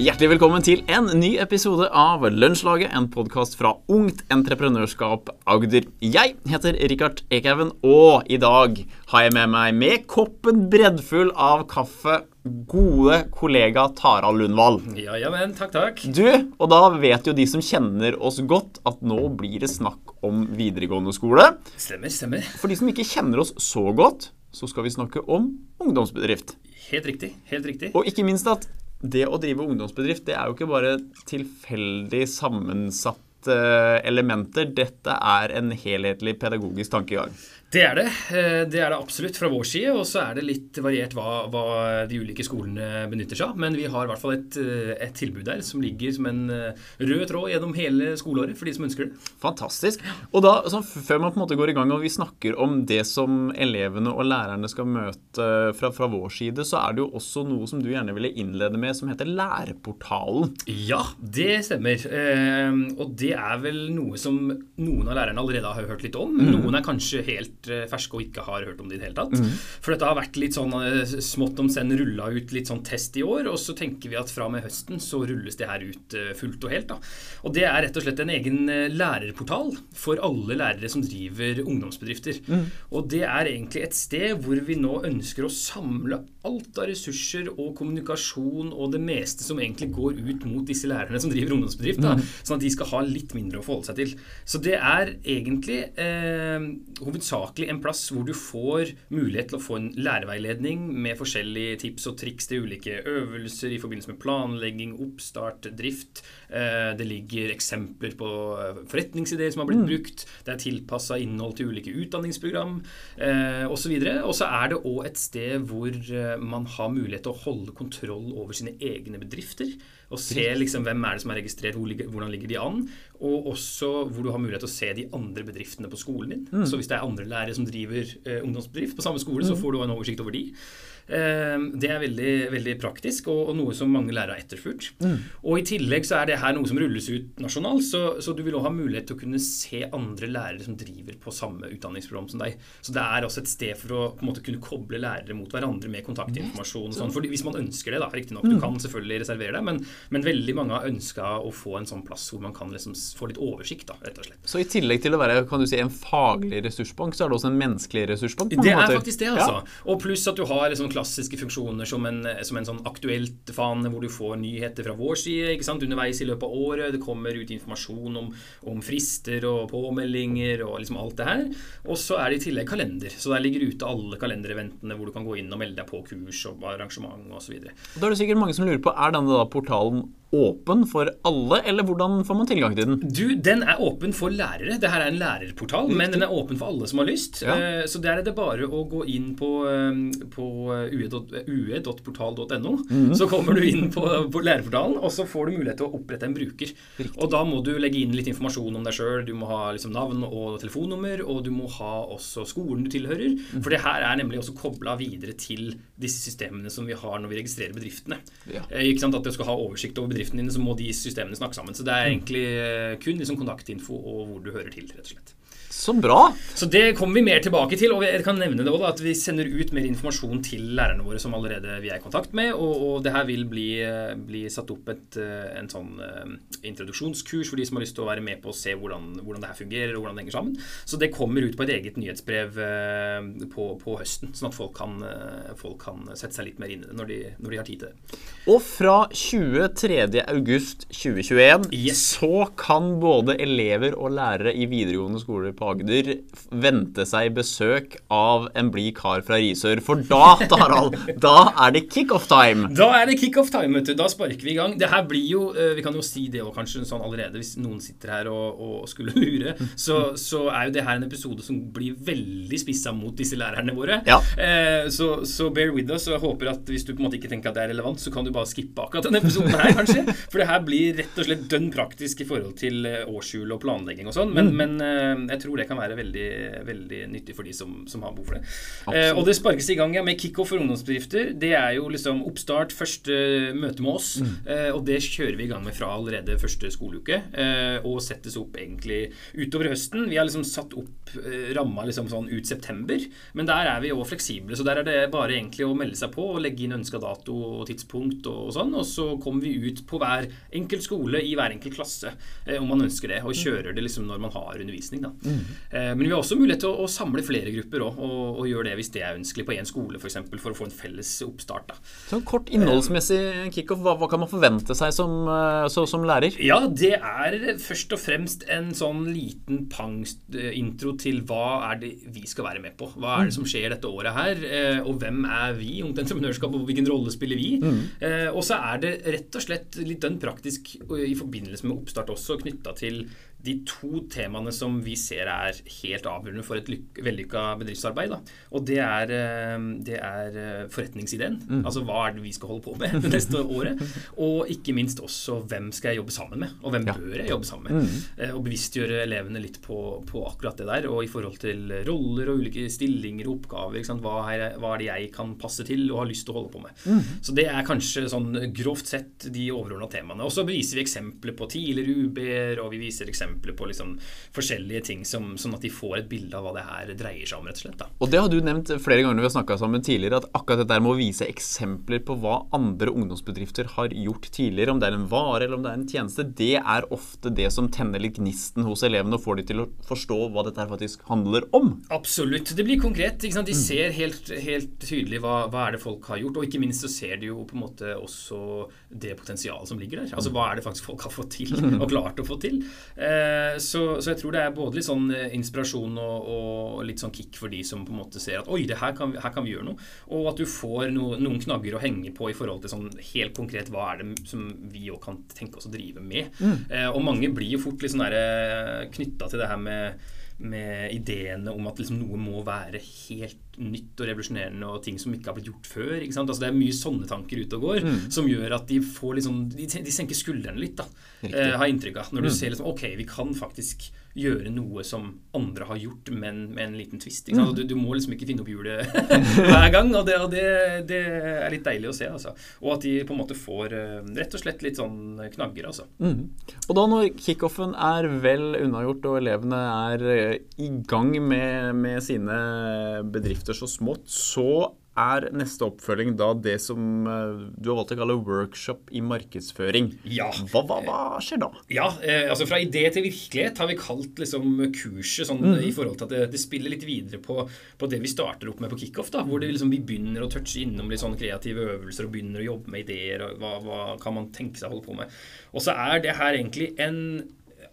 Hjertelig velkommen til en ny episode av Lunsjlaget, en podkast fra Ungt Entreprenørskap Agder. Jeg heter Rikard Ekhaugen, og i dag har jeg med meg med koppen breddfull av kaffe gode kollega Tara Lundvall. Ja, ja, men takk, takk. Du, og da vet jo de som kjenner oss godt, at nå blir det snakk om videregående skole. Stemmer, stemmer. For de som ikke kjenner oss så godt, så skal vi snakke om ungdomsbedrift. Helt riktig. Helt riktig. Og ikke minst at det å drive ungdomsbedrift, det er jo ikke bare tilfeldig sammensatte elementer. Dette er en helhetlig pedagogisk tankegang. Det er det. Eh, det er det absolutt fra vår side. Og så er det litt variert hva, hva, de ulike skolene benytter seg av. Men vi har i hvert fall et, eh, et, tilbud der som ligger som en eh, rød tråd gjennom hele skoleåret for de som ønsker det. Fantastisk. Og da, sånn, Før man på en måte går i gang og vi snakker om det som elevene og lærerne skal møte fra, fra vår side, så er det jo også noe som du gjerne ville innlede med, som heter Læreportalen. Ja, det stemmer. Og det er vel noe som noen av lærerne allerede har hørt litt om. Mm. Noen er kanskje helt helt eh, ferske og ikke har hørt om det i det hele tatt. Mm. For dette har vært litt sånn eh, smått om senn rulla ut litt sånn test i år, og så tenker vi at fra og med høsten så rulles det her ut eh, fullt og helt. da. Og det er rett og slett en egen lærerportal for alle lærere som driver ungdomsbedrifter. Mm. Og det er egentlig et sted hvor vi nå ønsker å samle alt av ressurser og kommunikasjon og det meste som egentlig går ut mot disse lærerne som driver ungdomsbedrift, da, mm. sånn at de skal ha litt mindre å forholde seg til. Så det er egentlig eh, hovedsakelig en plass hvor du får mulighet til å få en læreveiledning med forskjellige tips og triks til ulike øvelser i forbindelse med planlegging, oppstart, drift. Eh, det ligger eksempler på eh, forretningsideer som har blitt mm. brukt. Det er tilpassa innhold til ulike utdanningsprogram osv. Eh, og så er det òg et sted hvor man har mulighet til å holde kontroll over sine egne bedrifter og se liksom, hvem er det som er registrert, hvordan ligger de an. Og også hvor du har mulighet til å se de andre bedriftene på skolen din. Mm. Så hvis det er andre lærere som driver ungdomsbedrift på samme skole, mm. så får du en oversikt over de. Ehm, det er veldig, veldig praktisk, og, og, noe som mange lærere har etterfulgt. Mm. Og I tillegg så er det her noe som rulles ut nasjonalt, så, så du vil også ha mulighet til å kunne se andre lærere som driver på samme utdanningsprogram som deg. Så det er også et sted for å måte kunne koble lærere mot hverandre med kontaktinformasjon. Sånn. For hvis man ønsker det, da, riktignok, mm. du kan selvfølgelig reservere det, men, men veldig mange har ønska å få en sånn plass hvor man kan liksom få litt oversikt, da, rett og slett. Så i tillegg til å være kan du si, en faglig ressursbank, så er det også en menneskelig ressursbank? det er faktisk det, altså. Ja. Og pluss at du har liksom klassiske funksjoner som en, som en sånn aktuelt fane hvor du får nyheter fra vår side ikke sant? underveis i løpet av året. Det kommer ut informasjon om, om frister og påmeldinger og liksom alt det her. Og så er det i tillegg kalender. Så der ligger ute alle kalendereventene hvor du kan gå inn og melde deg på kurs og arrangement osv. Da er det sikkert mange som lurer på er denne da portalen åpen for alle, eller hvordan får man tilgang til den? Du, Den er åpen for lærere. Det her er en lærerportal, Riktig. men den er åpen for alle som har lyst. Ja. Eh, så der er det bare å gå inn på, eh, på ue.portal.no. Mm. Så kommer du inn på, på, lærerportalen, og så får du mulighet til å opprette en bruker. Riktig. Og da må du legge inn litt informasjon om deg sjøl. Du må ha liksom navn og telefonnummer, og du må ha også skolen du tilhører. Mm. For det her er nemlig også kobla videre til disse systemene som vi har når vi registrerer bedriftene. Ja. Eh, ikke sant? At du skal ha oversikt over bedriftene bedriftene dine, så må de systemene snakke sammen. Så det er egentlig eh, kun liksom kontaktinfo og hvor du hører til, rett og slett. Så bra. Så det kommer vi mer tilbake til. Og jeg kan nevne det også, at vi sender ut mer informasjon til lærerne våre som allerede vi er i kontakt med. Og, og det her vil bli, bli satt opp et eh, en sånn uh, introduksjonskurs for de som har lyst til å være med på å se hvordan, hvordan det her fungerer og hvordan det henger sammen. Så det kommer ut på et eget nyhetsbrev uh, på, på, høsten, sånn at folk kan, folk kan, sette seg litt mer inn i det når de, når de har tid til det. Og fra 23.8.2021 yes. så kan både elever og lærere i videregående skoler på Agder vente seg besøk av en blid kar fra Risør. For da, Tarald, da er det kickoff-time. Da er det kickoff-time, vet du. Da sparker vi i gang. Det her blir jo eh, Vi kan jo si det òg kanskje sånn allerede, hvis noen sitter her og, og skulle lure, så, så, er jo det her en episode som blir veldig spissa mot disse lærerne våre. Ja. Eh, så, så, bear with us. Og jeg håper at hvis du på en måte ikke tenker at det er relevant, så kan du bare skippe akkurat denne episoden her, kanskje. For det her blir rett og slett dønn praktisk i forhold til eh, årshjul og planlegging og sånn. Men, mm. men jeg tror det kan være veldig, veldig nyttig for de som, som har behov for det. Eh, og det sparkes i gang ja, med kickoff for ungdomsbedrifter. Det er jo liksom oppstart, første møte med oss. Mm. Eh, og det kjører vi i gang med fra allerede første skoleuke. Eh, og settes opp egentlig utover høsten. Vi har liksom satt opp eh, ramma liksom sånn ut september, men der er vi òg fleksible. Så der er det bare egentlig å melde seg på og legge inn ønska dato og tidspunkt og sånn. Og så kommer vi ut på hver enkelt skole i hver enkelt klasse eh, om man ønsker det, og kjører det liksom når man har undervisning. Da. Mm. Eh, men vi har også mulighet til å, å samle flere grupper også, og, og, gjøre det hvis det er ønskelig på én skole f.eks. For, for å få en felles oppstart. Da. Sånn kort innholdsmessig kickoff, hva, hva, kan man forvente seg som, eh, så, som lærer? Ja, det er først og fremst en sånn liten pang-intro til hva er det vi skal være med på. Hva er det som skjer dette året her, og hvem er vi? Ungt entreprenørskap, og hvilken rolle spiller vi? Mm. og så er det rett og slett litt dønn praktisk i forbindelse med oppstart også knytta til de to temaene som vi ser er helt avgjørende for et vellykka bedriftsarbeid. Da. Og det er, eh, det er eh, forretningsideen. Mm. Altså hva er det vi skal holde på med det neste året? Og ikke minst også hvem skal jeg jobbe sammen med, og hvem ja. bør jeg jobbe sammen med? Mm. Eh, og bevisstgjøre elevene litt på, på, akkurat det der, og i forhold til roller og ulike stillinger og oppgaver. Hva er, hva, er, det jeg kan passe til og har lyst til å holde på med? Mm. Så det er kanskje sånn grovt sett de overordna temaene. Og så viser vi eksempler på tidligere UB-er, og vi viser eksempler eksempler på liksom forskjellige ting, som, sånn at de får et bilde av hva det her dreier seg om. rett Og slett. Da. Og Det har du nevnt flere ganger når vi har snakka sammen tidligere, at akkurat dette med å vise eksempler på hva andre ungdomsbedrifter har gjort tidligere, om det er en vare eller om det er en tjeneste, det er ofte det som tenner litt gnisten hos elevene og får de til å forstå hva dette her faktisk handler om. Absolutt. Det blir konkret. De ser helt, helt tydelig hva, hva, er det folk har gjort, og ikke minst så ser de jo på en måte også det potensialet som ligger der. Altså hva er det faktisk folk har fått til, og klart å få til. Eh, så, så, jeg tror det er både litt sånn eh, inspirasjon og, og, litt sånn kick for de som på en måte ser at oi, det her kan, her kan vi gjøre noe. Og at du får no, noen knagger å henge på i forhold til sånn helt konkret hva er det som vi òg kan tenke oss å drive med. Mm. Eh, og mange blir jo fort litt sånn knytta til det her med med ideene om at liksom noe må være helt nytt og revolusjonerende og ting som ikke har blitt gjort før. Altså det er mye sånne tanker ute og går mm. som gjør at de får liksom, de, de senker skuldrene litt, da, eh, har inntrykk av. Når du mm. ser liksom, ok, vi kan faktisk gjøre noe som andre har gjort, men med en liten twist. Mm. Du, du, må liksom ikke finne opp hjulet hver gang, og, det, og det, det, er litt deilig å se. Altså. Og at de på en måte får uh, rett og slett litt sånn knagger. Altså. Mm. Og da når kickoffen er vel unnagjort, og elevene er i gang med, med sine bedrifter så smått, så er neste oppfølging da det som eh, du har valgt å kalle workshop i markedsføring. Ja. Hva, hva, hva skjer da? Ja, eh, altså Fra idé til virkelighet har vi kalt liksom kurset sånn, mm. i forhold til at det, det spiller litt videre på, på, det vi starter opp med på kickoff. da, Hvor det, liksom, vi begynner å touche innom litt sånn kreative øvelser og begynner å jobbe med ideer. og Hva, hva kan man tenke seg å holde på med. Og så er det her egentlig en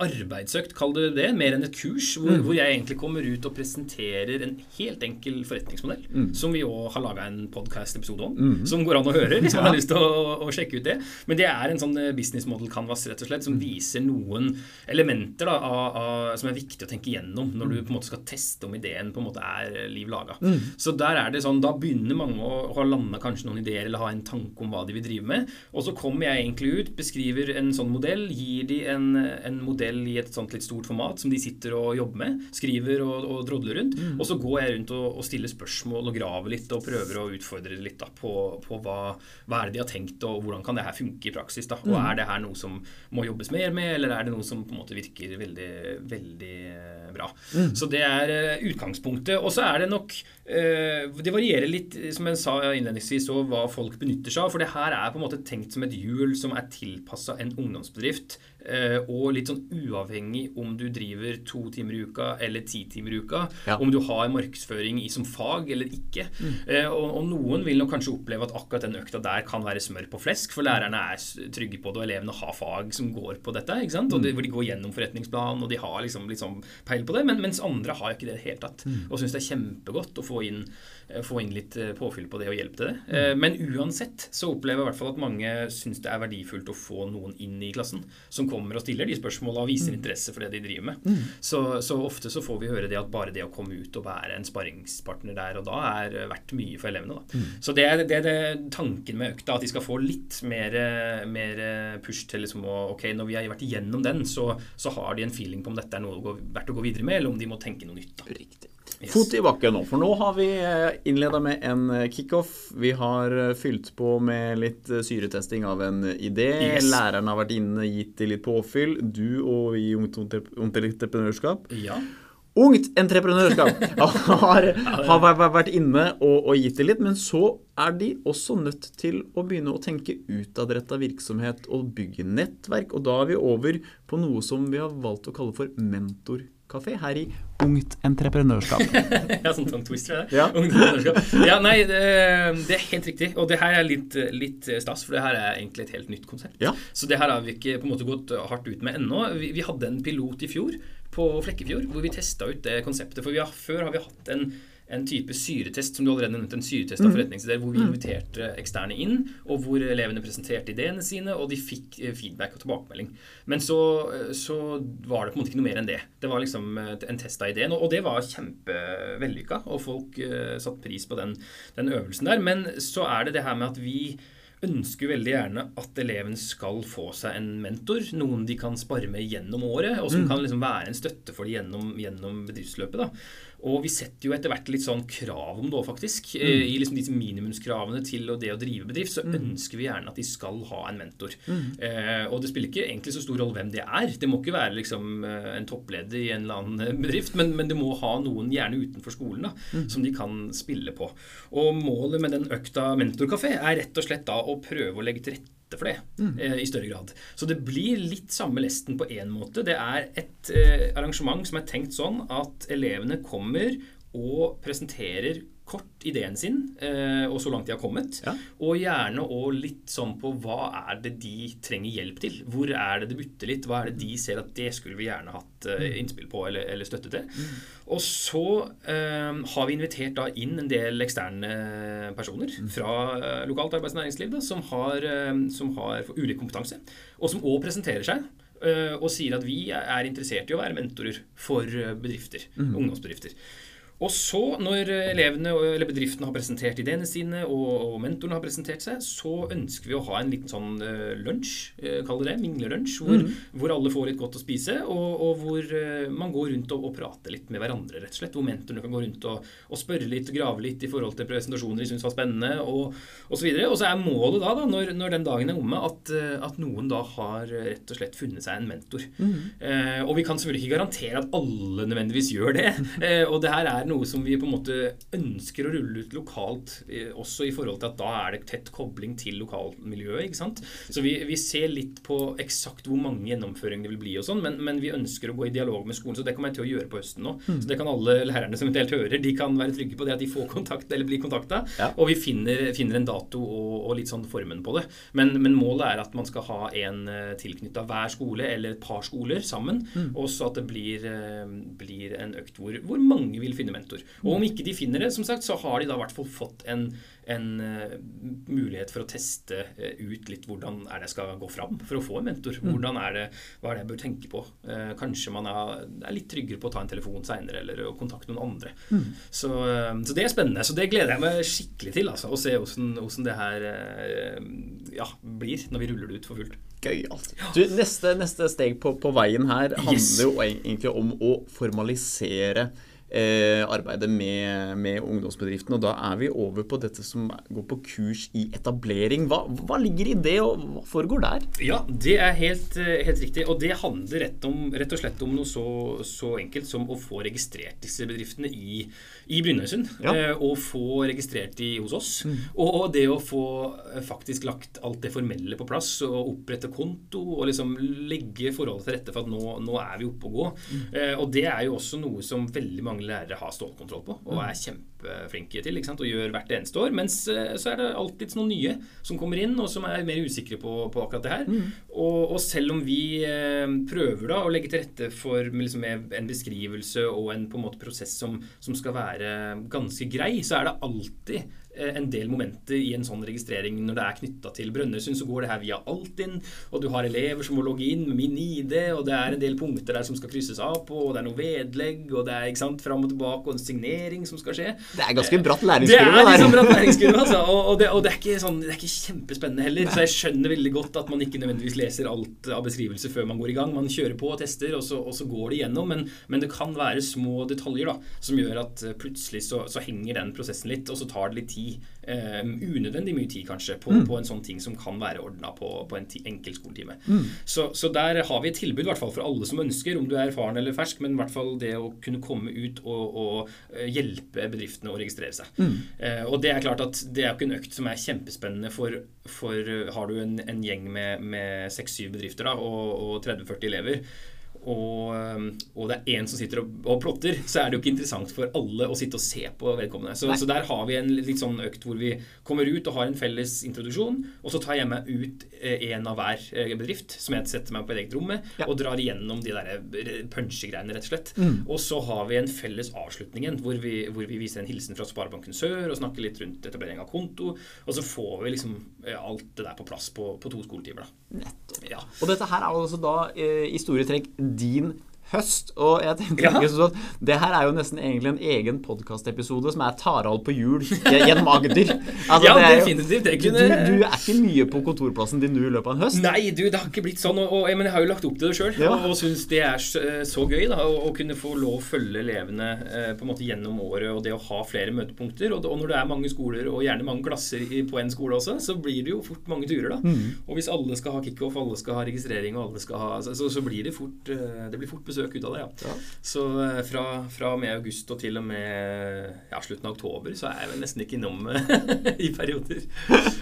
arbeidsøkt, kall det det, mer enn et kurs, hvor, mm. hvor, jeg egentlig kommer ut og presenterer en helt enkel forretningsmodell, mm. som vi òg har laga en podkast-episode om, mm. som går an å høre hvis man har lyst til å, å, sjekke ut det. Men det er en sånn eh, business model canvas rett og slett, som mm. viser noen elementer da, av, av, som er viktig å tenke gjennom når du mm. på en måte skal teste om ideen på en måte er eh, liv laga. Mm. Så der er det sånn, da begynner mange å ha landa kanskje noen ideer eller ha en tanke om hva de vil drive med, og så kommer jeg egentlig ut, beskriver en sånn modell, gir de en, en modell modell i et sånt litt stort format som de sitter og jobber med. Skriver og, og drodler rundt. Mm. Og så går jeg rundt og, og, stiller spørsmål og graver litt og prøver å utfordre litt da, på, på hva, hva, er det de har tenkt, og hvordan kan det her funke i praksis. da, Og mm. er det her noe som må jobbes mer med, eller er det noe som på en måte virker veldig, veldig eh, bra. Mm. Så det er uh, utgangspunktet. Og så er det nok uh, Det varierer litt, som jeg sa innledningsvis, og hva folk benytter seg av. For det her er på en måte tenkt som et hjul som er tilpassa en ungdomsbedrift Eh, og litt sånn uavhengig om du driver to timer i uka eller ti timer i uka, ja. om du har markedsføring i som fag eller ikke. Mm. Eh, og, og, noen vil nok kanskje oppleve at akkurat den økta der kan være smør på flesk, for lærerne er trygge på det, og elevene har fag som går på dette. ikke sant? Og de, mm. hvor de går gjennom forretningsplanen, og de har liksom, liksom peil på det, men, mens andre har ikke det i det hele tatt. Mm. Og syns det er kjempegodt å få inn Eh, få inn litt eh, påfyll på det og hjelp til det. Eh, mm. Men uansett så opplever jeg i hvert fall at mange syns det er verdifullt å få noen inn i klassen som kommer og stiller de spørsmåla viser interesse for det de driver med. Så, så, ofte så får vi høre det at bare det å komme ut og være en sparringspartner der og da er verdt mye for elevene. Da. Så det er, det er tanken med økta, at de skal få litt mer, mer push til liksom å Ok, når vi har vært igjennom den, så, så har de en feeling på om dette er noe verdt å gå videre med, eller om de må tenke noe nytt. Da. Riktig. Yes. Fot i bakken nå, for nå har vi eh, innleda med en eh, kickoff. Vi har eh, fylt på med litt syretesting av en idé. Yes. Læreren har vært inne, gitt det litt påfyll. Du og vi i Ungt Entreprenørskap. Ja. Ungt entreprenørskap har, har, vært inne og, og, gitt det litt, men så er de også nødt til å begynne å tenke utadretta virksomhet og bygge nettverk. Og da er vi over på noe som vi har valgt å kalle for mentorkultur kafé her i Ungt entreprenørskap. ja, sånn tongue twister, det. Ja. Ungt entreprenørskap. Ja, nei, det, det, er helt riktig. Og det her er litt, litt, stas, for det her er egentlig et helt nytt konsept. Ja. Så det her har vi ikke på en måte gått hardt ut med ennå. Vi, vi hadde en pilot i fjor på Flekkefjord hvor vi testa ut det konseptet. For har, før har vi hatt en en type syretest som du allerede nevnte, en syretest av mm. forretningsideer, hvor vi mm. inviterte eksterne inn, og hvor elevene presenterte ideene sine, og de fikk eh, feedback og tilbakemelding. Men så, eh, så var det på en måte ikke noe mer enn det. Det var liksom eh, en test av ideen, og det var kjempevellykka, og folk satte pris på den, den øvelsen der. Men så er det det her med at vi ønsker veldig gjerne at eleven skal få seg en mentor. Noen de kan spare med gjennom året, og som mm. kan liksom være en støtte for dem gjennom, gjennom bedriftsløpet. Da. Og vi setter jo etter hvert litt sånn krav om det òg, faktisk. Mm. I liksom disse minimumskravene til det å drive bedrift, så mm. ønsker vi gjerne at de skal ha en mentor. Mm. Eh, og det spiller ikke egentlig så stor rolle hvem det er. Det må ikke være liksom eh, en toppleder i en eller annen eh, bedrift, men, men det må ha noen gjerne utenfor skolen da, mm. som de kan spille på. Og målet med den økta mentorkafé er rett og slett da å prøve å legge til rette for det mm. eh, i større grad. Så det blir litt samme lesten på én måte. Det er et eh, arrangement som er tenkt sånn at elevene kommer og presenterer kort ideen sin, eh, og så langt de har kommet. Ja. Og gjerne òg litt sånn på hva er det de trenger hjelp til. Hvor er det det butter litt? Hva er det de ser at det skulle vi gjerne hatt eh, mm. innspill på eller, eller støtte til? Mm. Og så eh, har vi invitert da inn en del eksterne personer mm. fra lokalt arbeids- og næringsliv da, som har, som har ulik kompetanse, og som òg presenterer seg. Og sier at vi er interessert i å være mentorer for bedrifter, mm. ungdomsbedrifter. Og så, når elevene eller bedriftene har presentert ideene sine, og, mentorene har presentert seg, så ønsker vi å ha en liten sånn uh, lunsj, uh, kall det det, minglelunsj, hvor, mm. hvor, alle får litt godt å spise, og, og hvor uh, man går rundt og, og, prater litt med hverandre, rett og slett. Hvor mentorene kan gå rundt og, og spørre litt, grave litt i forhold til presentasjoner de syns var spennende, og osv. Og, og så er målet da, da når, når, den dagen er omme, at, at, noen da har rett og slett funnet seg en mentor. Mm. og vi kan selvfølgelig ikke garantere at alle nødvendigvis gjør det, og det her er noe som vi på en måte ønsker å rulle ut lokalt, eh, også i forhold til at da er det tett kobling til lokalmiljøet. ikke sant? Så vi, vi ser litt på eksakt hvor mange gjennomføringer det vil bli, og sånn, men, men, vi ønsker å gå i dialog med skolen. Så det kommer jeg til å gjøre på høsten nå. Mm. Så det kan alle lærerne som eventuelt hører, de kan være trygge på det at de får kontakt eller blir kontakta. Ja. Og vi finner, finner, en dato og, og, litt sånn formen på det. Men, men målet er at man skal ha en eh, tilknytta hver skole eller et par skoler sammen, mm. og så at det blir, eh, blir en økt hvor, hvor mange vil finne mentor. Og om ikke de finner det, som sagt, så har de da i hvert fall fått en, en uh, mulighet for å teste uh, ut litt hvordan er det jeg skal gå fram for å få en mentor. Mm. Hvordan er det, Hva er det jeg bør tenke på? Uh, kanskje man er, er, litt tryggere på å ta en telefon seinere eller å kontakte noen andre. Mm. Så, så, det er spennende. Så det gleder jeg meg skikkelig til. Altså, å se hvordan, det her ja, blir når vi ruller det ut for fullt. Gøyalt. Du, neste, neste steg på, på, veien her handler yes. jo egentlig om å formalisere eh, arbeidet med, med, ungdomsbedriftene. Og da er vi over på dette som går på kurs i etablering. Hva, hva ligger i det, og hva foregår der? Ja, det er helt, eh, helt riktig. Og det handler rett, om, rett, og slett om noe så, så, enkelt som å få registrert disse bedriftene i, i Brynøysund. Ja. Eh, og få registrert de hos oss. Mm. Og, og, det å få eh, faktisk lagt alt det formelle på plass, og opprette konto, og liksom legge forholdet til rette for at nå, nå er vi oppe og gå. Mm. Eh, og det er jo også noe som veldig mange mange lærere har stålkontroll på og er kjempeflinke til og gjør hvert eneste år. Mens eh, så er det alltid noen nye som kommer inn, og som er mer usikre på, på akkurat det her. Mm. Og, og, selv om vi eh, prøver da å legge til rette for liksom, en beskrivelse og en på en måte prosess som, som skal være ganske grei, så er det alltid en del momenter i en sånn registrering når det er knytta til Brønnøysund, så går det her via Altinn, og du har elever som må logge inn med min ID, og det er en del punkter der som skal krysses av på, og det er noe vedlegg, og det er ikke sant, fram og tilbake, og en signering som skal skje. Det er ganske bratt læringskurve. Det er liksom bratt læringskurve, altså. Og, og, det, og det, er ikke sånn, det er ikke kjempespennende heller. Så jeg skjønner veldig godt at man ikke nødvendigvis leser alt av beskrivelse før man går i gang. Man kjører på og tester, og så, og så går det igjennom. Men, men, det kan være små detaljer da, som gjør at plutselig så, så henger den prosessen litt, og så tar det litt tid eh, unødvendig mye tid kanskje på, mm. på, en sånn ting som kan være ordna på, på, en enkel skoletime. Mm. Så, så, der har vi et tilbud hvert fall for alle som ønsker, om du er erfaren eller fersk, men i hvert fall det å kunne komme ut og, og eh, hjelpe bedriftene å registrere seg. Mm. Uh, og det er klart at det er jo ikke en økt som er kjempespennende for, for har du en, en gjeng med seks-syv bedrifter da, og, og 30-40 elever og, um, og, det er én som sitter og, og, plotter, så er det jo ikke interessant for alle å sitte og se på vedkommende. Så, så, der har vi en litt sånn økt hvor vi kommer ut og har en felles introduksjon, og så tar jeg meg ut eh, en av hver eh, bedrift, som jeg setter meg på et eget rom med, ja. og drar igjennom de der eh, punsjegreiene, rett og slett. Mm. Og så har vi en felles avslutning hvor vi, hvor vi viser en hilsen fra Sparebanken Sør og snakker litt rundt etablering av konto, og så får vi liksom alt det der på plass på, på to skoletimer. da. Ja. Og dette her er altså da i store trekk din høst. Og jeg tenkte ja. sånn at det her er jo nesten egentlig en egen podkastepisode som er Tarald på hjul gjennom Agder. Altså, ja, jo, definitivt. Det kunne... du, du, er ikke mye på kontorplassen din nå i løpet av en høst? Nei, du, det har ikke blitt sånn. Og, og, men jeg har jo lagt opp til det sjøl, ja. og, og syns det er så, så gøy da, å, å, kunne få lov å følge elevene eh, på en måte gjennom året, og det å ha flere møtepunkter. Og, og, når det er mange skoler, og gjerne mange klasser i, på en skole også, så blir det jo fort mange turer, da. Mm. Og hvis alle skal ha kickoff, alle skal ha registrering, og alle skal ha Så, så, så blir det fort, eh, det blir fort besøk ut av det. Ja. ja. Så eh, fra, fra og med august og til og med ja, slutten av oktober så er jeg vel nesten ikke innom i perioder.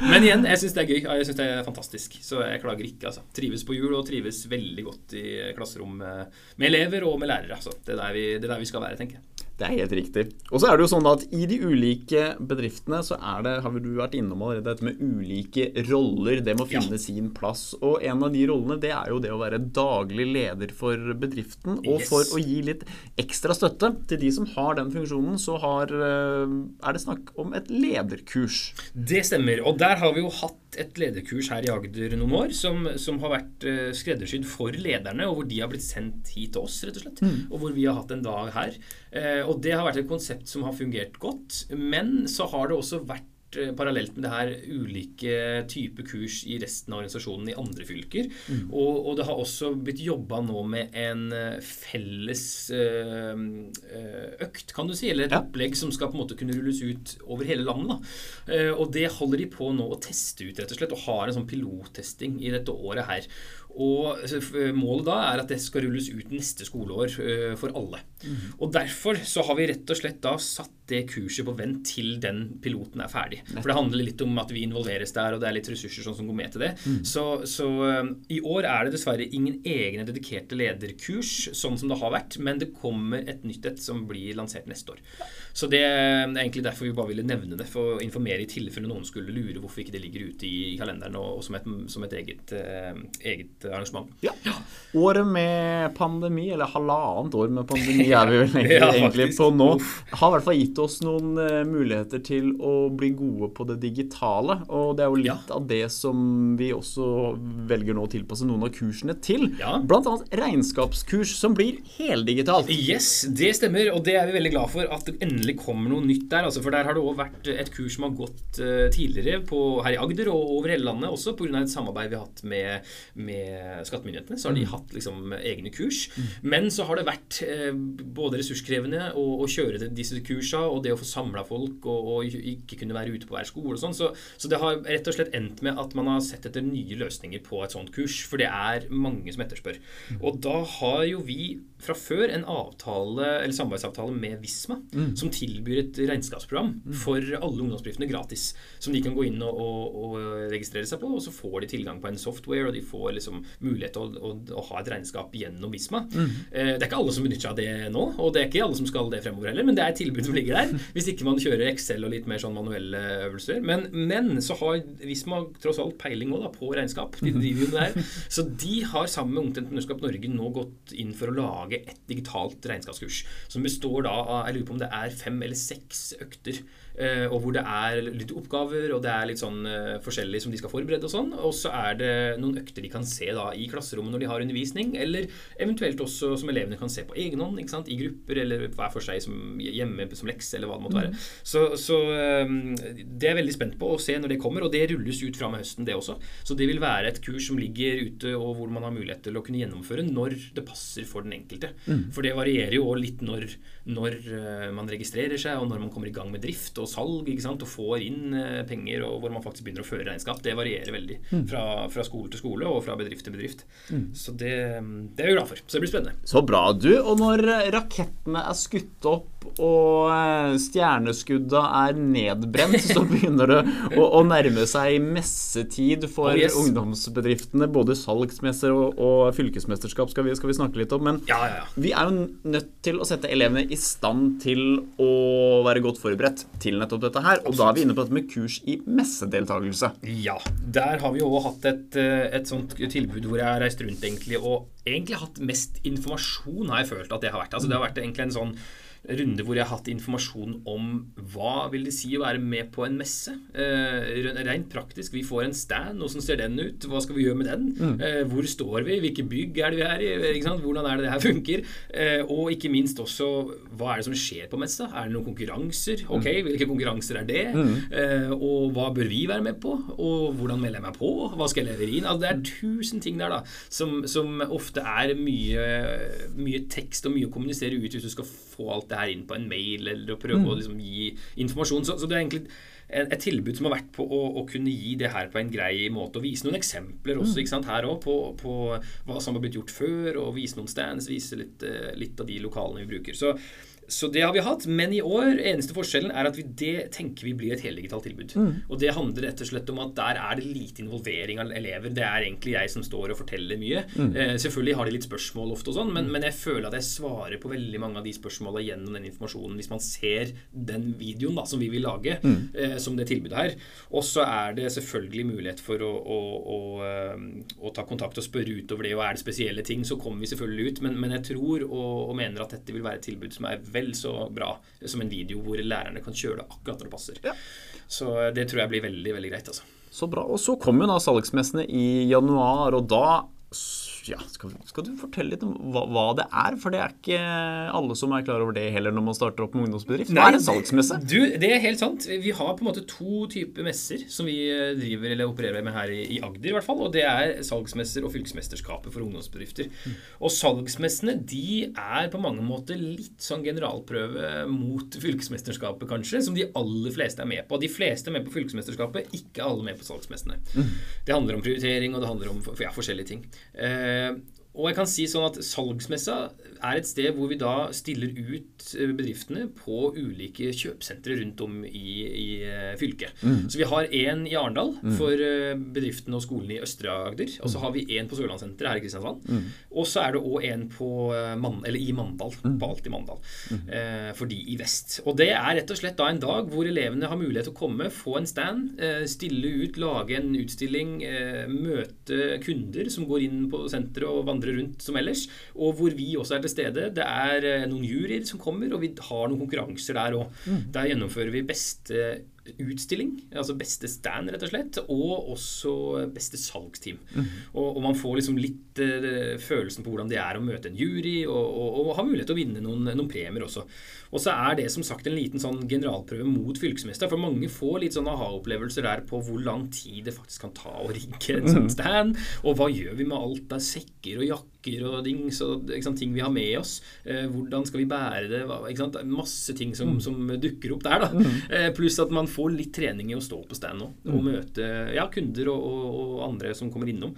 Men igjen, jeg syns det er gøy. Jeg syns det er fantastisk. Så jeg klager ikke. altså. Trives på jul og trives veldig godt i klasserom med elever og med lærere. Altså. Det, er der vi, det er der vi skal være, tenker jeg. Det er helt riktig. Og så er det jo sånn at i de ulike bedriftene så er det, har du vært innom allerede, dette med ulike roller. Det må finne ja. sin plass. Og en av de rollene det er jo det å være daglig leder for bedriften. Og yes. for å gi litt ekstra støtte til de som har den funksjonen, så har, eh, er det snakk om et lederkurs. Det stemmer. Og der har vi jo hatt et lederkurs her i Agder noen år som, som har vært uh, skreddersydd for lederne, og hvor de har blitt sendt hit til oss, rett og slett. Mm. Og hvor vi har hatt en dag her. Uh, og det har vært et konsept som har fungert godt. Men så har det også vært eh, parallelt med det her ulike typer kurs i resten av organisasjonen i andre fylker. Mm. Og, og, det har også blitt jobba nå med en eh, felles øh, økt, kan du si, eller et ja. opplegg som skal på en måte kunne rulles ut over hele landet. Da. og det holder de på nå å teste ut, rett og slett, og har en sånn pilottesting i dette året her. Og Målet da er at det skal rulles ut neste skoleår uh, for alle. Mm. Og Derfor så har vi rett og slett da satt det kurset på vent til den piloten er ferdig. For det handler litt om at vi involveres der, og det er litt ressurser sånn som går med til det. Mm. Så, så um, i år er det dessverre ingen egne dedikerte lederkurs, sånn som det har vært, men det kommer et nytt et som blir lansert neste år. Så det er egentlig derfor vi bare ville nevne det, for å informere i tilfelle noen skulle lure hvorfor ikke det ligger ute i kalenderen og, og som, et, som et, eget, eh, eget arrangement. Ja. Året med pandemi, eller halvannet år med pandemi er vi vel egentlig, ja, egentlig på nå, har i hvert fall gitt oss noen uh, muligheter til å bli gode på det digitale. Og det er jo litt ja. av det som vi også velger nå å tilpasse noen av kursene til. Ja. Blant annet regnskapskurs som blir heldigitalt. Yes, det stemmer. Og det er vi veldig glad for at det endelig kommer noe nytt der. Altså, for der har det òg vært et kurs som har gått uh, tidligere på, her i Agder og over hele landet også, pga. et samarbeid vi har hatt med, med skattemyndighetene. Så har de mm. hatt liksom egne kurs. Mm. Men så har det vært uh, både ressurskrevende å, å kjøre disse kursene og det å få samla folk og, og, ikke kunne være ute på hver skole og sånn. Så, så, det har rett og slett endt med at man har sett etter nye løsninger på et sånt kurs. For det er mange som etterspør. Mm. Og da har jo vi fra før en avtale, eller samarbeidsavtale med Visma, mm. som tilbyr et regnskapsprogram mm. for alle ungdomsbedriftene gratis. Som de kan gå inn og, og, og, registrere seg på, og så får de tilgang på en software, og de får liksom mulighet til å, å, å ha et regnskap gjennom Visma. Eh, det er ikke alle som benytter seg av det nå, og det er ikke alle som skal det fremover heller, men det er et tilbud som ligger der. Hvis ikke man kjører Excel og litt mer sånn manuelle øvelser. Men, men så har Visma tross alt peiling da, på regnskap. De driver jo med det her. Så de har sammen med Ungt Entreprenørskap Norge nå gått inn for å lage et digitalt regnskapskurs. Som består da av jeg lurer på om det er fem eller seks økter. Eh, og hvor det er litt oppgaver, og det er litt sånn eh, forskjellig som de skal forberede og sånn. Og så er det noen økter de kan se da i klasserommet når de har undervisning, eller eventuelt også som elevene kan se på egen hånd, ikke sant? i grupper eller hver for seg som hjemme som lekse, eller hva det måtte være. Så, så eh, det er jeg veldig spent på å se når det kommer, og det rulles ut fra med høsten, det også. Så det vil være et kurs som ligger ute, og hvor man har mulighet til å kunne gjennomføre når det passer for den enkelte. For det varierer jo litt når, når man registrerer seg, og når man kommer i gang med drift og salg ikke sant? og får inn eh, penger, og hvor man faktisk begynner å føre regnskap. Det varierer veldig fra, fra skole til skole og fra bedrift til bedrift. Så det, det er vi glad for. Så det blir spennende. Så bra, du. Og når rakettene er skutt opp og eh, stjerneskudda er nedbrent, så begynner det å, å nærme seg messetid for Oh, yes. ungdomsbedriftene. Både salgsmesser og, og fylkesmesterskap skal vi, skal vi snakke litt om. Men Ja, ja, ja. vi er jo nødt til å sette elevene i stand til å være godt forberedt til nettopp dette her. Og da er vi inne på dette med kurs i messedeltakelse. Ja, der har vi jo hatt et, eh, et sånt tilbud hvor jeg har reist rundt egentlig og egentlig hatt mest informasjon, har jeg følt at det har vært. Altså Det har vært egentlig en sånn runde hvor jeg har hatt informasjon om hva vil det si å være med på en messe. Eh, rent praktisk. Vi får en stand. Hvordan ser den ut? Hva skal vi gjøre med den? Eh, hvor står vi? Hvilke bygg er det vi er i? Ikke sant? Hvordan er det det her funker? Eh, og ikke minst også hva er det som skjer på messa? Er det noen konkurranser? Ok, hvilke konkurranser er det? Eh, og hva bør vi være med på? Og hvordan melder jeg meg på? Hva skal jeg levere inn? Altså, det er tusen ting der da som, som ofte er mye, mye tekst og mye å kommunisere ut hvis du skal få alt det her inn på en mail eller å prøve å liksom gi informasjon. Så, så det er egentlig et, et tilbud som har vært på å, å kunne gi det her på en grei måte. Og vise noen eksempler også ikke sant, her også på, på hva som har blitt gjort før, og vise noen stands, vise litt, eh, litt av de lokalene vi bruker. Så så det har vi hatt, men i år eneste forskjellen er at vi det tenker vi blir et heldigitalt tilbud. Og det handler rett og slett om at der er det lite involvering av elever. Det er egentlig jeg som står og forteller mye. Eh, selvfølgelig har de litt spørsmål ofte og sånn, men, men jeg føler at jeg svarer på veldig mange av de spørsmåla gjennom den informasjonen hvis man ser den videoen da, som vi vil lage eh, som det tilbudet her. Og så er det selvfølgelig mulighet for å, å, å, eh, å ta kontakt og spørre utover det, og er det spesielle ting, så kommer vi selvfølgelig ut. Men, men jeg tror og, og mener at dette vil være et tilbud som er vel så bra som en video hvor lærerne kan kjøre det akkurat når det passer. Ja. Så det tror jeg blir veldig, veldig greit. altså. Så bra. Og så kommer jo da salgsmessene i januar, og da ja, skal, skal du fortelle litt om hva, hva det er? For det er ikke alle som er klar over det heller når man starter opp med ungdomsbedrift. Hva er en salgsmesse? Du, Det er helt sant. Vi har på en måte to typer messer som vi eh, driver eller opererer med her i, i Agder. i hvert fall, og Det er salgsmesser og fylkesmesterskapet for ungdomsbedrifter. Og salgsmessene de er på mange måter litt sånn generalprøve mot fylkesmesterskapet, kanskje, som de aller fleste er med på. De fleste er med på fylkesmesterskapet, ikke alle med på salgsmessene. Det handler om prioritering, og det handler om ja, forskjellige ting. Eh, Eh, og jeg kan si sånn at Salgsmessa er et sted hvor vi da stiller ut eh, bedriftene på ulike kjøpesentre rundt om i, i fylket. fylket. Så vi har én i Arendal for eh, bedriftene og skolene i Østre Agder. Og så har vi én på Sørlandssenteret her i Kristiansand. Og så er det òg en eh, Man i Mandal. På Alt i Mandal. Eh, for de i vest. Og det er rett og slett da en dag hvor elevene har mulighet til å komme, få en stand, eh, stille ut, lage en utstilling, eh, møte kunder som går inn på senteret og vandrer rundt som ellers. Og hvor vi også er til stede. Det er eh, noen juryer som kommer, og vi har noen konkurranser der òg. Der gjennomfører vi beste utstilling, altså beste stand, rett og slett, og også beste salgsteam. Og, og man får liksom litt uh, følelsen på hvordan det er å møte en jury, og, og, og ha mulighet til å vinne noen, noen premier også. Og så er det som sagt en liten sånn generalprøve mot fylkesmester, for mange får litt sånn aha-opplevelser der på hvor lang tid det faktisk kan ta å rigge en sånn stand, og hva gjør vi med alt av sekker og jakker pakker og dings og sant, ting vi har med oss. Eh, hvordan skal vi bære det? Sant, masse ting som, mm. som, dukker opp der. da. Mm. Eh, pluss at man får litt trening i å stå på stand nå og mm. møte ja, kunder og, og, og andre som kommer innom.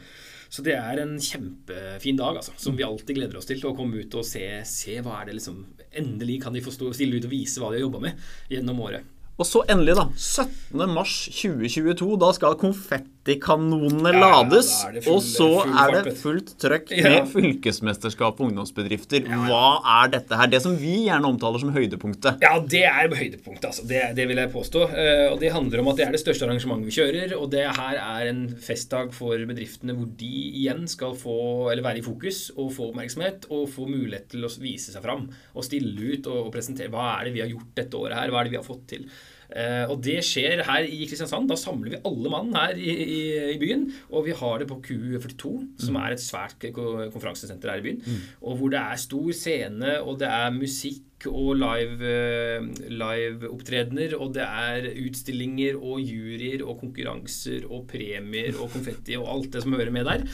Så det er en kjempefin dag, altså, som vi alltid gleder oss til. Å komme ut og se, se hva er det liksom Endelig kan de få stille ut og vise hva de har jobba med gjennom året. Og så endelig, da. 17.3.2022. Da skal konfett 50-kanonene ja, lades, full, og så er det fullt trøkk med fylkesmesterskap og ungdomsbedrifter. Hva er dette her? Det som vi gjerne omtaler som høydepunktet. Ja, det er høydepunktet, altså. Det, det vil jeg påstå. Eh, og det handler om at det er det største arrangementet vi kjører, og det her er en festdag for bedriftene hvor de igjen skal få, eller være i fokus og få oppmerksomhet og få mulighet til å vise seg fram og stille ut og, og presentere hva er det vi har gjort dette året her, hva er det vi har fått til. Eh, og det skjer her i Kristiansand. Da samler vi alle mann her i, i, i byen. Og vi har det på Q42, som er et svært konferansesenter her i byen. Og hvor det er stor scene, og det er musikk og live, eh, live-opptredener, og det er utstillinger og juryer og konkurranser og premier og konfetti og alt det som hører med der.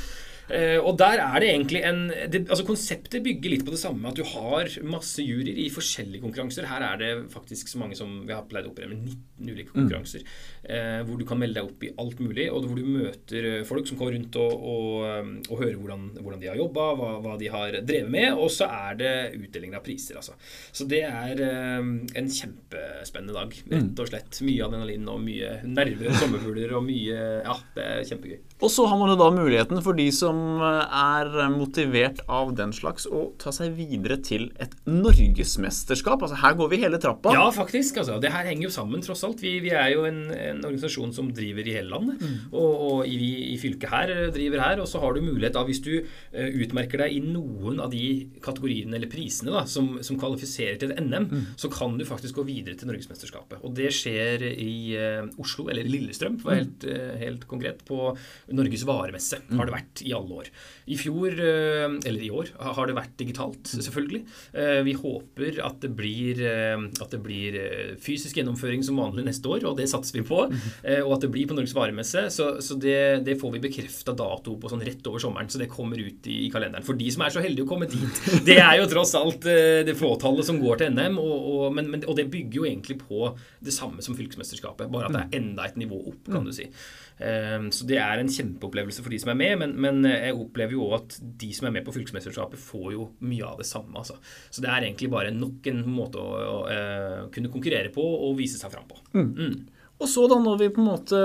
Eh, og der er det egentlig en det, altså Konseptet bygger litt på det samme. At du har masse juryer i forskjellige konkurranser. Her er det faktisk så mange som vi har pleid å operere med 19 ulike konkurranser. Eh, hvor du kan melde deg opp i alt mulig, og hvor du møter eh, folk som går rundt og, og, eh, og hører hvordan, hvordan de har jobba, hva, hva de har drevet med. Og så er det utdeling av priser, altså. Så det er eh, en kjempespennende dag. Rett og slett. Mye adrenalin og mye nerver og sommerfugler og mye Ja, det er kjempegøy. Og så har man jo da muligheten for de som er motivert av den slags, å ta seg videre til et norgesmesterskap. Altså her går vi hele trappa. Ja, faktisk. altså. Det her henger jo sammen, tross alt. Vi, vi er jo en, en organisasjon som driver i hele landet. Og, og i, i fylket her eh, driver her. Og så har du mulighet da, hvis du eh, utmerker deg i noen av de kategoriene eller prisene da, som, som kvalifiserer til NM, så kan du faktisk gå videre til Norgesmesterskapet. Og det skjer i uh, Oslo, eller Lillestrøm, for å være helt, uh, helt konkret, på Norges varemesse. Har det vært i alle år. I fjor, eh, eller i år, har det vært digitalt, selvfølgelig. Eh, Vi håper at det blir, eh, at det blir fysisk gjennomføring som vanlig neste år, og det satser vi på. eh, Og at det blir på Norges varemesse. Så, så det, det får vi bekrefta dato på sånn rett over sommeren, så det kommer ut i, i kalenderen. For de som er så heldige å komme dit. Det er jo tross alt det fåtallet som går til NM, og, og, men, men, og det bygger jo egentlig på det samme som fylkesmesterskapet, bare at det er enda et nivå opp, kan du si. Så det er en kjempeopplevelse for de som er med, men, men jeg opplever jo også at de som er med på fylkesmesterskapet, får jo mye av det samme. Altså. Så det er egentlig bare nok en måte å, å å kunne konkurrere på og vise seg fram på. Mm. Og så da når vi på en måte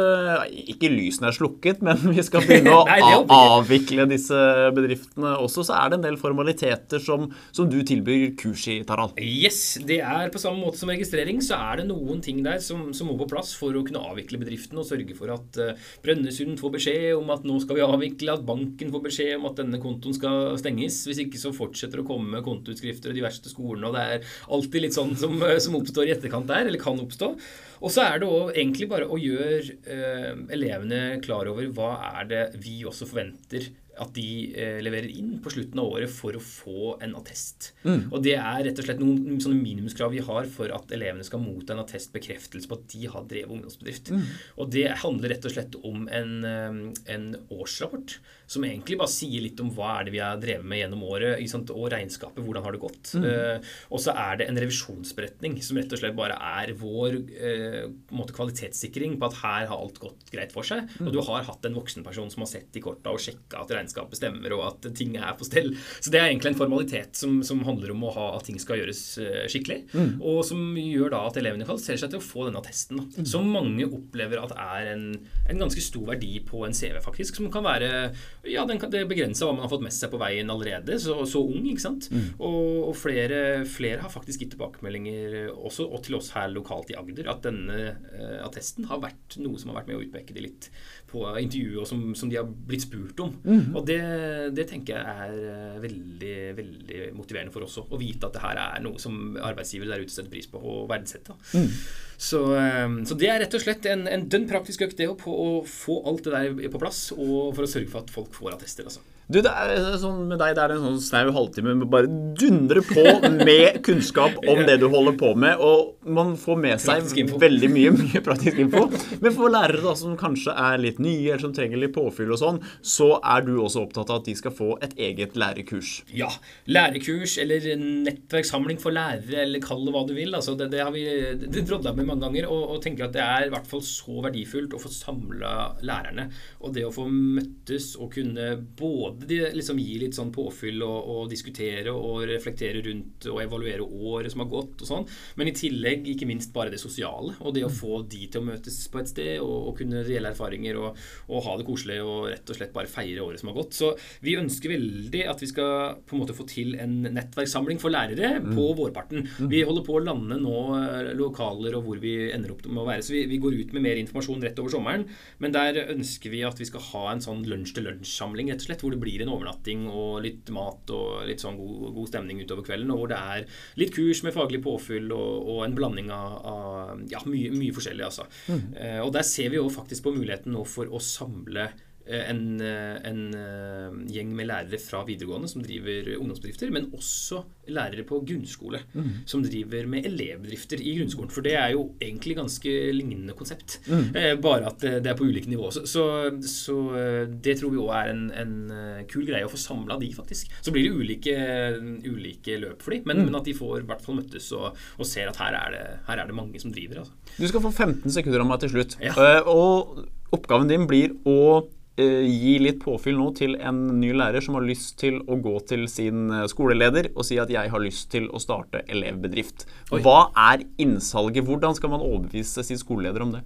Ikke lysene er slukket, men vi skal begynne å Nei, avvikle disse bedriftene også, så er det en del formaliteter som, som du tilbyr kurs i, Taral. Yes, det er på samme måte som registrering, så er det noen ting der som, som må på plass for å kunne avvikle bedriften og sørge for at uh, Brønnøysund får beskjed om at nå skal vi avvikle, at banken får beskjed om at denne kontoen skal stenges. Hvis ikke så fortsetter det å komme kontoutskrifter og de verste skolene, og det er alltid litt sånn som, eh, som oppstår i etterkant der, eller kan oppstå. Og så er det også egentlig bare å gjøre eh, elevene klar over hva er det vi også forventer at de eh, leverer inn på slutten av året for å få en attest. Og det er rett og slett noen sånne minimumskrav vi har for at elevene skal motta en attestbekreftelse på at de har drevet ungdomsbedrift. Og det handler rett og slett om en, eh, en årsrapport som egentlig bare sier litt om hva er det vi har drevet med gjennom året, og regnskapet, hvordan har det gått. Eh, og så er det en revisjonsberetning som rett og slett bare er vår eh, måte kvalitetssikring på at her har alt gått greit for seg, og du har hatt en voksenperson som har sett i korta og sjekka at regnskapet stemmer, og at ting er på stell. Så det er egentlig en formalitet som, som handler om å ha at ting skal gjøres skikkelig. skikkelig, og som gjør da at elevene kvalifiserer seg til å få denne attesten, da, som mange opplever at er en, en ganske stor verdi på en CV, faktisk, som kan være ja, den kan, det begrenser hva man har fått med seg på veien allerede, så, så ung, ikke sant? Og, og flere, flere har faktisk gitt tilbakemeldinger også, og til oss her lokalt i Agder, at denne uh, attesten har vært noe som har vært med å utpeke de litt på intervjuet, og som, som de har blitt spurt om. Og det, det tenker jeg er eh, veldig, veldig motiverende for oss også, å vite at det her er noe som arbeidsgivere der ute setter pris på og verdsetter. Mm. Så, eh, så det er rett og slett en, en dønn praktisk økt, det å, på, å få alt det der på plass, og for å sørge for at folk får attester. altså. Du, det er sånn med deg, det er en sånn snau halvtime med bare dundre på med kunnskap om det du holder på med, og man får med seg veldig mye, mye praktisk info. Men for lærere da, som kanskje er litt nye, eller som trenger litt påfyll og sånn, så er du også opptatt av at de skal få et eget lærekurs. Ja. Lærekurs eller nettverkssamling for lærere, eller kall det hva du vil. Altså, det, det har vi det drodla med mange ganger, og, og tenker at det er i hvert fall så verdifullt å få samla lærerne. Og det å få møttes og kunne både de liksom gi litt sånn påfyll og, og, diskutere og reflektere rundt og evaluere året som har gått og sånn. Men i tillegg ikke minst bare det sosiale og det å få de til å møtes på et sted og, og kunne dele erfaringer og, og, ha det koselig og rett og slett bare feire året som har gått. Så vi ønsker veldig at vi skal på en måte få til en nettverkssamling for lærere mm. på vårparten. Mm. Vi holder på å lande nå eh, lokaler og hvor vi ender opp med å være. Så vi, vi går ut med mer informasjon rett over sommeren. Men der ønsker vi at vi skal ha en sånn lunsj-til-lunsj-samling, rett og slett, hvor det blir en overnatting og litt mat og litt sånn god, god, stemning utover kvelden. Og hvor det er litt kurs med faglig påfyll og, og en blanding av, av ja, mye, mye, forskjellig, altså. Mm. Eh, og der ser vi jo faktisk på muligheten nå for å samle en, eh, en, eh, gjeng med lærere fra videregående som driver ungdomsbedrifter, men også lærere på grunnskole mm. som driver med elevbedrifter i grunnskolen. For det er jo egentlig ganske lignende konsept, mm. bare at det er på ulike nivåer. Så, så, så det tror vi òg er en, en, kul greie å få samla de, faktisk. Så blir det ulike, ulike løp for de, men, mm. men, at de får i hvert fall møttes og, og ser at her er, det, her er det mange som driver. Altså. Du skal få 15 sekunder av meg til slutt. Ja. og oppgaven din blir å Eh, gi litt påfyll nå til en ny lærer som har lyst til å gå til sin eh, skoleleder og si at jeg har lyst til å starte elevbedrift. Oi. Hva er innsalget? Hvordan skal man overbevise sin skoleleder om det?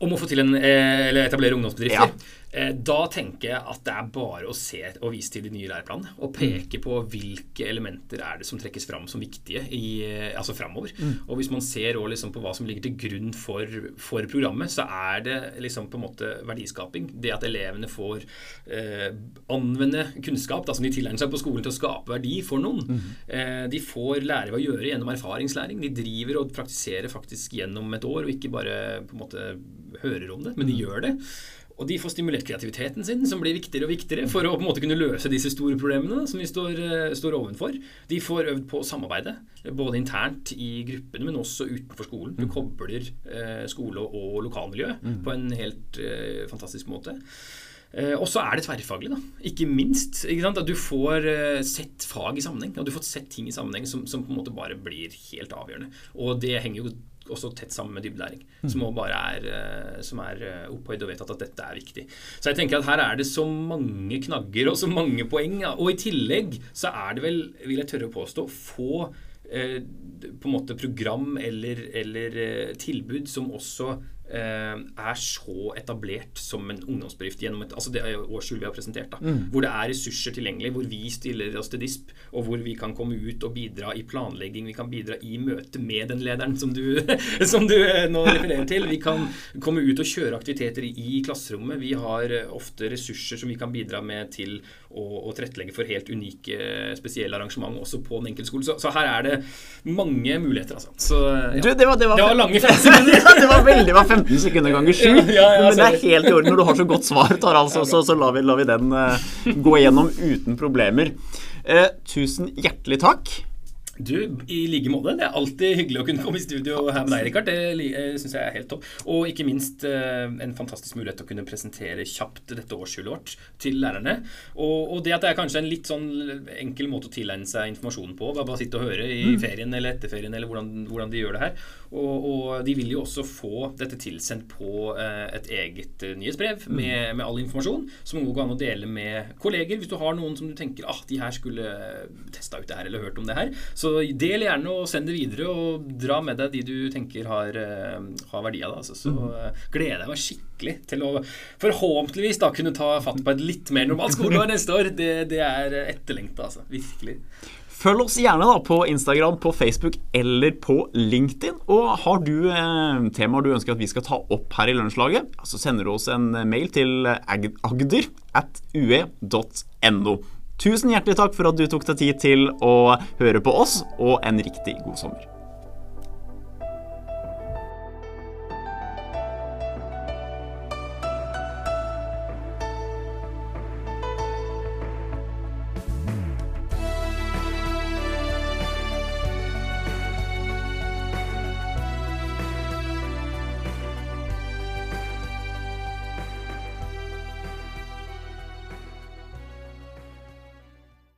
Om å få til en, eh, eller etablere ungdomsbedrifter? Ja. Eh, da tenker jeg at det er bare å se og vise til de nye læreplanene. Og peke på hvilke elementer er det som trekkes fram som viktige i, eh, altså framover. Mm. Og hvis man ser liksom på hva som ligger til grunn for, for, programmet, så er det liksom på en måte verdiskaping. Det at elevene får eh, anvende kunnskap da, som de tilegner seg på skolen til å skape verdi for noen. Mm. Eh, de får lære å gjøre gjennom erfaringslæring. De driver og praktiserer faktisk gjennom et år, og ikke bare på en måte hører om det, men de mm. gjør det. Og de får stimulert kreativiteten sin, som blir viktigere og viktigere for å på en måte kunne løse disse store problemene som vi står, uh, står ovenfor. De får øvd på å samarbeide, både internt i gruppene, men også utenfor skolen. Du mm. kobler uh, skole og lokalmiljø mm. på en helt uh, fantastisk måte. og så er det tverrfaglig, da. Ikke minst. Ikke at du får sett fag i sammenheng. Og du får sett ting i sammenheng som, som, på en måte bare blir helt avgjørende. Og det henger jo også tett sammen med dybdelæring. Mm. Som bare er, eh, som er eh, opphøyd og vedtatt at dette er viktig. Så jeg tenker at her er det så mange knagger og så mange poeng. Og i tillegg så er det vel, vil jeg tørre å påstå, få eh, på en måte program eller, eller eh, tilbud som også er så etablert som en ungdomsbedrift gjennom et, altså det er vi har presentert. da, mm. Hvor det er ressurser tilgjengelig, hvor vi stiller oss til DISP, og hvor vi kan komme ut og bidra i planlegging. Vi kan bidra i møte med den lederen som du, som du eh, nå refererer til. Vi kan komme ut og kjøre aktiviteter i klasserommet. Vi har eh, ofte ressurser som vi kan bidra med til å, å tilrettelegge for helt unike, spesielle arrangement også på den enkelte skole. Så, så, her er det mange muligheter, altså. Så, ja. du, det, var, det, var, det var lange 15 sekunder. det var veldig, det var 15 sekunder ganger 7. Ja, ja, men det er helt i orden når du har så godt svar, Tarald, så, så, så lar, vi, lar, vi, den uh, gå igjennom uten problemer. Uh, tusen hjertelig takk. Du, i like måte. Det er alltid hyggelig å kunne komme i studio her med deg, Rikard. Det eh, syns jeg er helt topp. Og ikke minst eh, en fantastisk mulighet til å kunne presentere kjapt dette årsskjulet vårt til lærerne. Og, og, det at det er kanskje en litt sånn enkel måte å tilegne seg informasjonen på, bare sitte og høre i mm. ferien eller etter ferien, eller hvordan, hvordan de gjør det her. Og, og, de vil jo også få dette tilsendt på eh, et eget nyhetsbrev mm. med, med, all informasjon, som går an å dele med kolleger. Hvis du har noen som du tenker ah, de her skulle testa ut det her eller hørt om det her. Så del gjerne og send det videre, og dra med deg de du tenker har, har verdi av det. Altså. Så uh, gleder jeg meg skikkelig til å forhåpentligvis da kunne ta fatt på et litt mer normalt skoleår neste år. Det, det er etterlengta, altså. Virkelig. Følg oss gjerne da på Instagram, på Facebook eller på LinkedIn. Og har du eh, temaer du ønsker at vi skal ta opp her i Lunsjlaget, så sender du oss en mail til agder at ue.no. Tusen hjertelig takk for at du tok deg tid til å høre på oss, og en riktig god sommer.